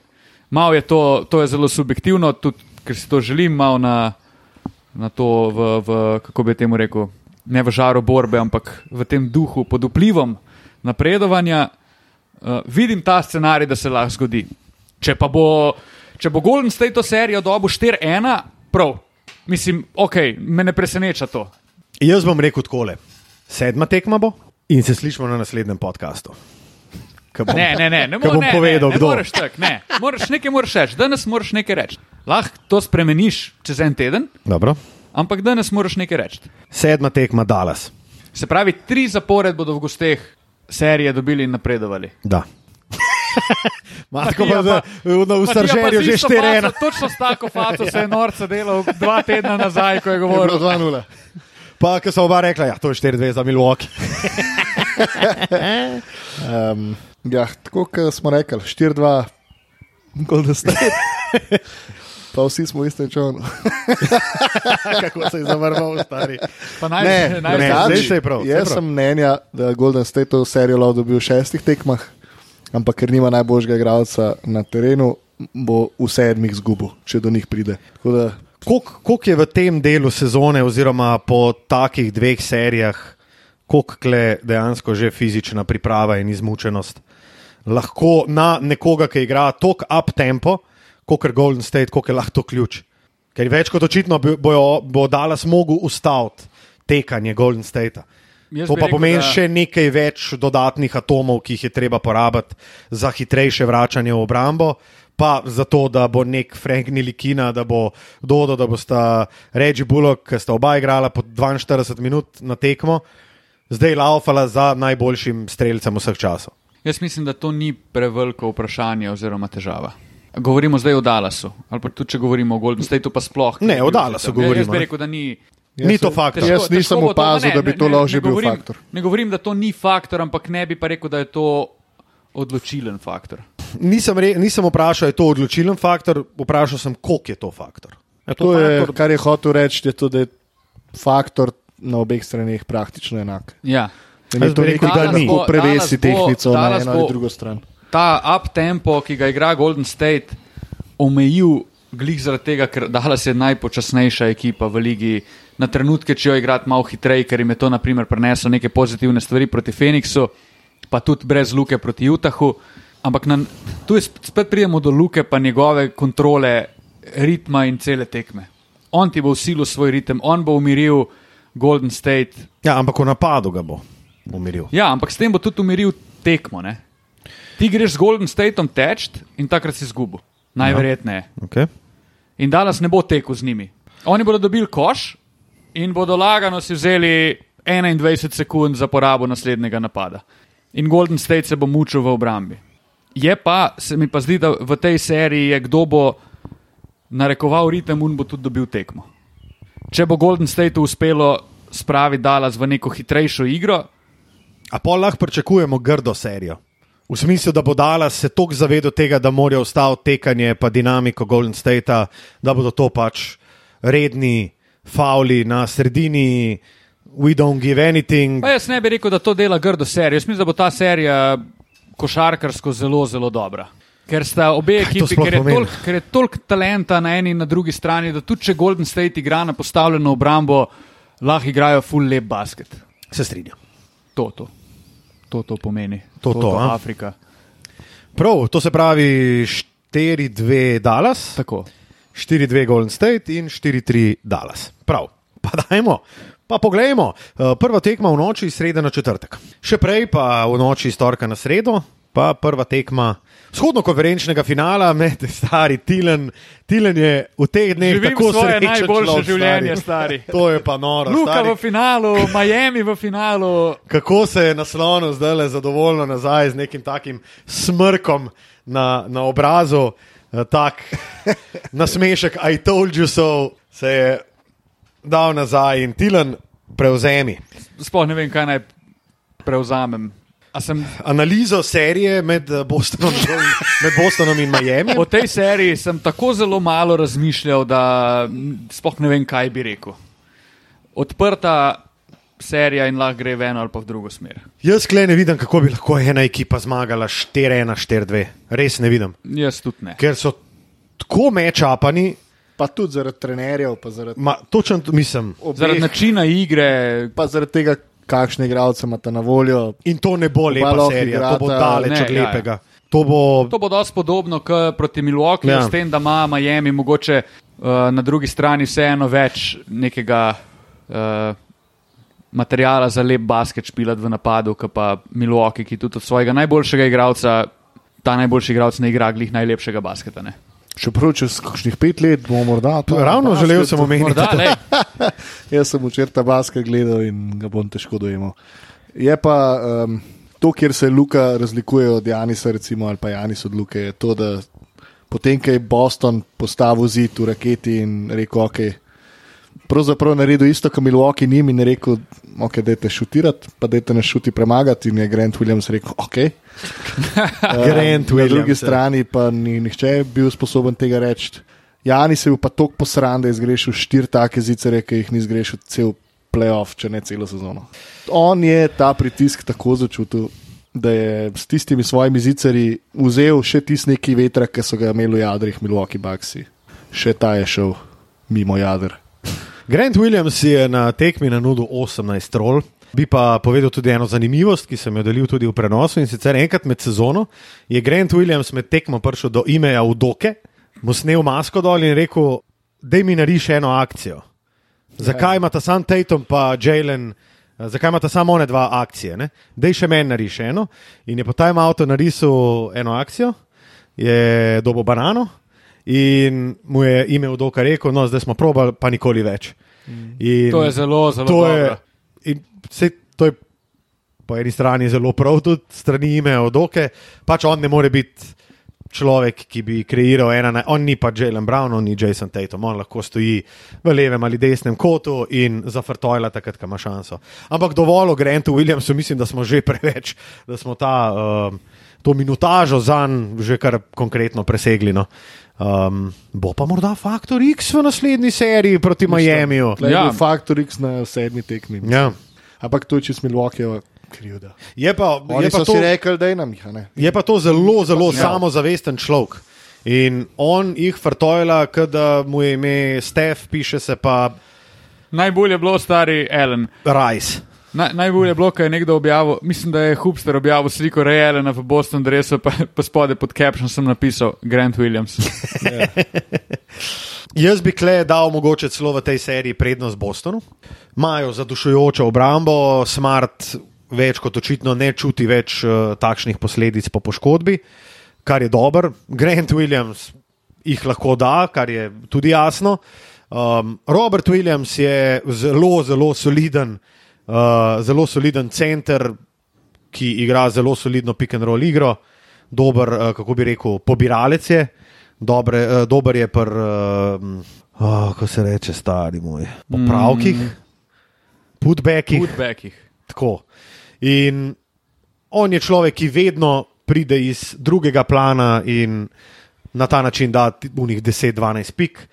Mal je to, to je zelo subjektivno, tudi ker si to želim, mal na, na to, v, v, kako bi temu rekel, ne v žaru borbe, ampak v tem duhu, pod vplivom napredovanja. Uh, vidim ta scenarij, da se lahko zgodi. Če pa bo, če bo Golden State to serijo dobil 4-1, prav. Mislim, ok, me ne preseneča to. Jaz bom rekel takole. Sedma tekma bo in se slišimo na naslednjem podkastu. Ko bom- Ne, ne, ne, ne, ko mo- bom ne, povedal, ne, ne kdo. moreš tak, ne. Moraš nekaj moraš reči, danes moraš nekaj reči. Lahko to spremeniš čez en teden, Dobro. ampak danes moraš nekaj reči. Sedma tekma Dallas. Se pravi, tri zapored bodo v gosteh serije dobili in napredovali. Da. Matko pa pa Staržerju z že isto 4-1. faco, Točno s tako faco se je norca delal dva tedna nazaj, ko je Je govoril. 2-0. Pa, ker so oba rekla, ja, to je 4-2 za Milwaukee. Um, ja, tako kot smo rekli, 4-2, Golden State. Pa vsi smo v istem čovnu. Kako se je zavrnil, stari. Pa naj, Ne, naj, ne, naj, zdaj se je prav, se je Jaz prav. sem mnenja, da Golden State to serijo lahko dobil v šestih tekmah, ampak ker nima najboljšega igralca na terenu, bo v sedmih zgubil, če do njih pride. Da, Koliko je v tem delu sezone, oziroma po takih dveh serijah, koliko je dejansko že fizična priprava in izmučenost, lahko na nekoga, ki igra tako up tempo, kot je Golden State, koliko je lahko to ključ. Ker več kot očitno bojo, bo Dallas mogel ustaviti tekanje Golden State. Jaz To pa rekel, pomeni da- še nekaj več dodatnih atomov, ki jih je treba porabiti za hitrejše vračanje v obrambo. Pa zato, da bo nek Frank Nilikina, da bo Dodo, da bosta Reggie Bullock, ki sta oba igrala po 42 minut na tekmo, zdaj laufala za najboljšim streljcem vseh časov. Jaz mislim, da to ni preveliko vprašanje oziroma težava. Govorimo zdaj o Dallasu, ali pa tudi če govorimo o Golden Stateu, pa sploh. Ne, o Dallasu Jaz govorimo, bi ne. rekel, da ni. Ni to faktor. Težko- Jaz nisem to- opazil, ne, da bi ne, to lahko že bil govorim- faktor. Ne govorim, da to ni faktor, ampak ne bi pa rekel, da je to odločilen faktor. Nisem, re, nisem vprašal, je to odločilen faktor, vprašal sem, koliko je to faktor. Je to je, faktor? kar je hotel reči, je to, da je faktor na obeh straneh praktično enak. Ja. Ni to rekel, nekaj, da kar ni. lahko prevesi Dallas bo- tehnico na eno ali drugo stran. Ta up tempo, ki ga igra Golden State, omejil glih zaradi tega, ker Dallas je najpočasnejša ekipa v ligi. Na trenutke, če jo igrati malo hitreje, ker jim je to naprimer prineslo neke pozitivne stvari proti Phoenixu, pa tudi brez luke proti Utahu. Ampak na, tu je sp- spet pridemo do luke, pa njegove kontrole ritma in cele tekme. On ti bo usilil svoj ritem, on bo umiril Golden State. Ja, ampak v napadu ga bo umiril. Ja, ampak s tem bo tudi umiril tekmo. Ne? Ti greš z Golden Stateom teč in takrat si izgubil. Najverjetneje. Okay. In danes ne bo tekel z njimi. Oni bodo dobili koš in bodo lagano si vzeli 21 sekund za porabo naslednjega napada. In Golden State se bo mučil v obrambi. Je pa, se mi pa zdi, da v tej seriji je kdo bo narekoval ritem in bo tudi dobil tekmo. Če bo Golden State uspelo spraviti Dallas v neko hitrejšo igro, A pa lahko pričakujemo grdo serijo. V smislu, da bo Dallas se toliko zavedal tega, da morajo ustaviti tekanje pa dinamiko Golden State, da bodo to pač redni fauli na sredini, we don't give anything. Pa jaz ne bi rekel, da to dela grdo serijo. Jaz mislim, da bo ta serija košarkarsko zelo, zelo dobra. Ker sta obe ekipi, ker je, tolk, ker je toliko talenta na eni in na drugi strani, da tudi če Golden State igra na postavljeno obrambo, lahko igrajo full lep basket. Se strinjam. To, to. To, to pomeni. To, to, a? Afrika. Prav, to se pravi 4-2 Dallas, Tako. 4-2 Golden State in 4-3 Dallas. Prav, pa dajmo. Pa poglejmo, Eh, prva tekma v noči iz srede na četrtek. Še prej pa v noči iz torka na sredo, pa prva tekma vzhodno-konferenčnega finala med stari Tilen. Tilen je v teh dneh Živim tako svoje srečen najboljše človek, življenje, stari. stari. To je pa noro. Luka stari. v finalu, Miami v finalu. Kako se je naslonil zdaj le zadovoljno nazaj z nekim takim smrkom na, na obrazu, eh, tak nasmešek, I told you so, se je dal nazaj in Tilen prevzemi. Sploh ne vem, kaj naj prevzamem. A sem Analizo serije med eh, Bostonom, med Bostonom in Miami. O tej seriji sem tako zelo malo razmišljal, da sploh ne vem, kaj bi rekel. Odprta serija in lahko gre v eno ali pa v drugo smer. Jaz klej ne vidim, kako bi lahko ena ekipa zmagala 4-1, 4-2. Res ne vidim. Jaz tudi ne. Ker so tako mečapani, Pa tudi zaradi trenerjev, pa zaradi, ma, točno to mislim. obeh, Zaradi načina igre, pa zaradi tega, kakšne igralce imate na voljo. In to ne bo lepa serija, to bo igrata- daleč od ja, ja. lepega. To bo to bo dosti podobno kot proti Milwaukee, Ja. ja. s tem, da ima Miami mogoče uh, na drugi strani vseeno več nekega uh, materijala za lep basket špilat v napadu, kot pa Milwaukee, ki tudi od svojega najboljšega igralca, ta najboljši igralec ne igra glih najlepšega basketa. Ne? Čeprav čez kakšnih pet let bomo morda to. ravno želel sem omeniti. Morda, lej, Jaz sem včeraj ta basket gledal in ga bom težko dojemal. Je pa um, to, kjer se Luka razlikuje od Janisa, recimo, ali pa Janis od Luke, je to, da potem, ko je Boston postavil zid v raketi in rekel, ok, pravzaprav naredil isto, kot Milwaukee njim in rekel, ok, dajte šutirati, pa dajte nas šuti premagati. In je Grant Williams rekel, ok. Grant Na Williams, drugi ja. strani pa ni nihče bil sposoben tega reči. Jani se je bil pa tako posran, da je zgrešil štiri take zicere, ki jih ni zgrešil cel playoff, če ne celo sezono. On je ta pritisk tako začutil, da je s tistimi svojimi ziceri vzel še tisti neki vetra, ki so ga imeli v jadrih Milwaukee Bucks. Še ta je šel mimo jader. Grant Williams je na tekmi na nudu 18 trol. Bi pa povedal tudi eno zanimivost, ki sem jo delil tudi v prenosu. In sicer enkrat med sezono je Grant Williams med tekmo prišel do imeja v Doke, mu snel masko dol in rekel: Dej mi nariši eno akcijo. Zakaj ima ta sam Tatum pa Jalen, zakaj ima ta samo one dva akcije? Ne? Dej še meni nariši eno. In je po time avto narisal eno akcijo, je dobo banano in mu je ime v Doka rekel: No, zdaj smo probali, pa nikoli več. In To je zelo, zelo to je, in vse, to je po eni strani zelo prav, tudi strani ime od oke. Pač on ne more biti človek, ki bi kreiral ena, na- on ni pa Jalen Brown, on ni Jason Tatum, on lahko stoji v levem ali desnem kotu in zafrtojla takrat, ko ima šanso. Ampak dovolj o Grantu Williamsu, mislim, da smo že preveč, da smo ta, um, to minutažo za njim že kar konkretno presegli. No. Um, bo pa morda Faktor X v naslednji seriji proti Miamiju. Ja. Faktor X na sedmi tekmi. Ja. Ampak to je čist Milwaukee krivda. Je pa, Oni je pa to, si rekli, da je nam jih. a ne. Je pa to zelo, zelo Ja. samozavesten človek. In on jih vrtojla, da mu je ime Stef, piše se pa Najbolje je bilo stari Ellen. Rice. Na, najbolje je bilo, ko je nekdo objavil, mislim, da je Hubster objavil sliko Ray Allena v Boston dresu, pa, pa spode pod caption sem napisal Grant Williams. Jaz bi kle dal mogoče celo v tej seriji prednost Bostonu. Imajo zadušujočo obrambo, smart več kot očitno ne čuti več uh, takšnih posledic po poškodbi, kar je dober. Grant Williams jih lahko da, kar je tudi jasno. Um, Robert Williams je zelo, zelo soliden, zelo soliden center, ki igra zelo solidno pick and roll igro, dober, uh, kako bi rekel, pobiralec je, dobre, uh, dober je pri, uh, oh, kako se reče, stari moj, popravkih, mm. putbackih. Putbackih. Tako. In on je človek, ki vedno pride iz drugega plana in na ta način da unih 10-12 pik.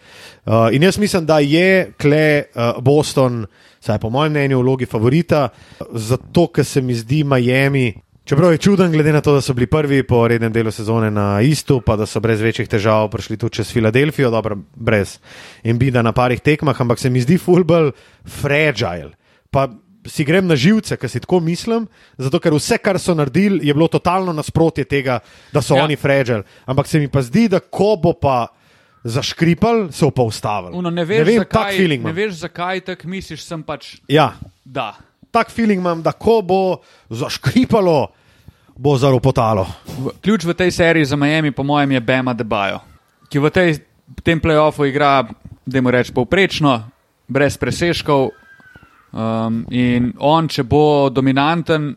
Uh, in jaz mislim, da je kle uh, Boston, saj po mojem mnenju, v vlogi favorita, zato ker se mi zdi Miami. Čeprav je čuden, glede na to, da so bili prvi po rednem delu sezone na istu, pa da so brez večjih težav prišli tudi čez Filadelfijo, dobro, brez Embida na parih tekmah, ampak se mi zdi fulbol fragile. Pa si grem na živce, ker si tako mislim, zato ker vse, kar so naredili, je bilo totalno nasprotje tega, da so ja. oni fragile. Ampak se mi pa zdi, da ko bo pa zaškripal, so pa ustavili. Uno, ne, veš, ne vem, zakaj, tak ne veš, zakaj tako misliš, sem pač Ja, da. tak feeling imam, da ko bo zaškripalo, bo zaropotalo. Ključ v tej seriji za Miami, po mojem, je Bema Debajo, ki v tej, tem playoffu igra, da mu rečem, povprečno, brez preseškov. Um, in on, če bo dominanten,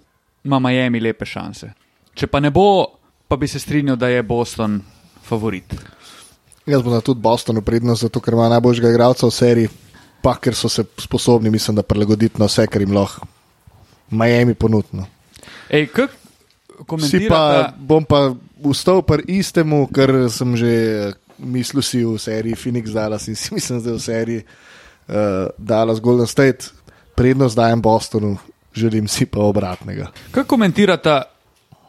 ima Miami lepe šanse. Če pa ne bo, pa bi se strinjal, da je Boston favorit. Jaz bom tudi Bostonu prednost, zato ker ima najboljšega igralca v seriji, pa ker so se sposobni, mislim, da prilagoditi na vse, kar jim lahko Miami ponudno. Ej, kak Si pa, komentirate? bom pa vstal pri istemu, kar sem že eh, mislil si v seriji Phoenix Dallas in si mislim, da v seriji uh, Dallas Golden State. Prednost dajem Bostonu, želim si pa obratnega. Kako komentirate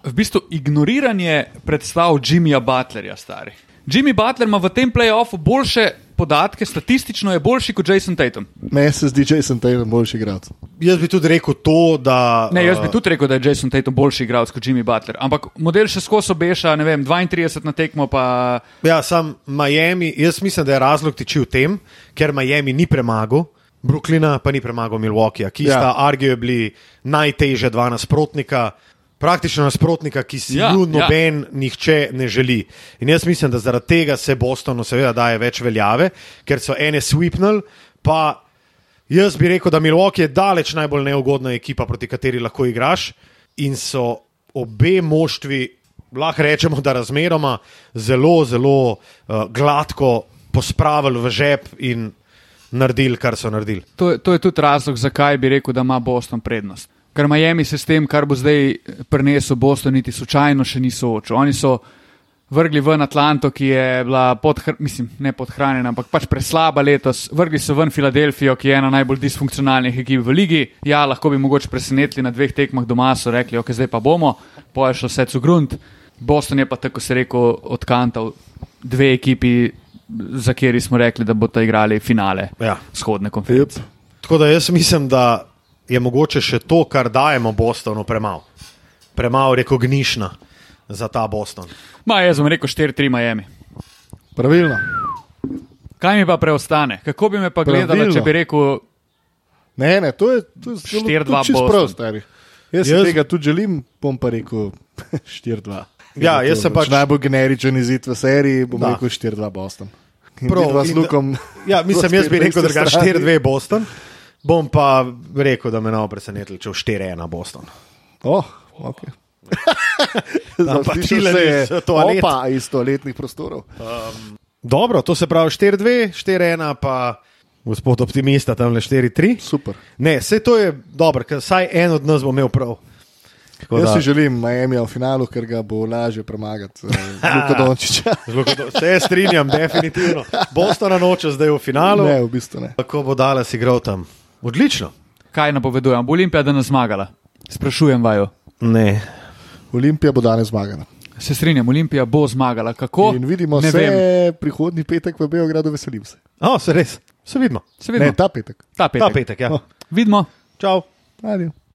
v bistvu ignoriranje predstav Jimmyja Butlerja, stari? Jimmy Butler ima v tem playoffu boljše podatke, statistično je boljši kot Jason Tatum. Meni se zdi Jason Tatum boljši igralec. Jaz bi tudi rekel to, da. Ne, jaz bi uh, tudi rekel, da je Jason Tatum boljši igralec kot Jimmy Butler, ampak model še skozi obeša, ne vem, 32 na tekmo, pa Ja, sam Miami, jaz mislim, da je razlog tiči v tem, ker Miami ni premagal. Brooklyna pa ni premagal Milwaukeeja, ki Ja. sta arguably najtežja dva nasprotnika, praktično nasprotnika, ki si Ja, ju ja. noben ja. nihče ne želi. In jaz mislim, da zaradi tega se Bostonu seveda daje več veljave, ker so ene sweepnili, pa jaz bi rekel, da Milwaukee je daleč najbolj neugodna ekipa, proti kateri lahko igraš in so obe moštvi, lahko rečemo, da razmeroma zelo, zelo uh, gladko pospravili v žep in naredili, kar so naredili. To, je- to je tudi razlog, zakaj bi rekel, da ima Boston prednost. Ker Miami se s tem, kar bo zdaj prinesel Boston, niti slučajno še ni soočil. Oni so vrgli ven Atlanto, ki je bila podhr mislim, ne podhranjena, ampak pač preslaba letos. Vrgli so ven Filadelfijo, ki je ena najbolj disfunkcionalnih ekip v ligi. Ja, lahko bi mogoče presenetili na dveh tekmah doma, so rekli, ok, zdaj pa bomo, poje šlo vse v grunt. Boston je pa tako se rekel odkantal dve ekipi, za kateri smo rekli, da bodo igrali finale Ja. vzhodne konference. Yep. Tako da jaz mislim, da je mogoče še to, kar dajemo Bostonu, premalo. Premalo rekognišna za ta Boston. Ma, jaz bom rekel 4-3 Miami. Pravilno. Kaj mi pa preostane? Kako bi me pa gledala, Pravilno. če bi rekel, Ne, ne, to je, to je zelo 4-2 to je čisto Boston. prav, stari. Jaz, jaz tega tudi želim, bom pa rekel 4-2. Ja, Je jaz to se pač- Najbolj generičen izid v seriji bom Da. rekel 4-2 Boston. Prav, z Lukom. Ja, mislim, jaz bi rekel, da strani. 4-2 Boston. Bom pa rekel, da me ne bo presenetil, če v 4-1 Boston. Oh, ok. Pa tile se je iz toalet. Opa iz toaletnih prostorov. Dobro, to se pravi 4-2, 4-1 pa gospod optimista tam le 4-3. Super. Ne, vse to je dobro, ker vsaj en od nas bo imel prav. Tako Jaz da- si želim Miami v finalu, ker ga bo lažje premagati. Zelo kot- Se strinjam, definitivno. Boston noče zdaj v finalu. Ne, v bistvu ne. Kako bo Dallas igral tam? Odlično. kaj napovedujem? Bo Olimpija danes zmagala? Sprašujem vaju. Ne. Olimpija bo danes zmagala. Se strinjam, Olimpija bo zmagala. Kako? In vidimo ne se vem. prihodnji petek v Beogradu, veselim se. O, se res, se vidimo. Se vidimo. Ne, ta petek. ta petek. Ta petek, ja. Oh. Vidimo. Čau. Adijo.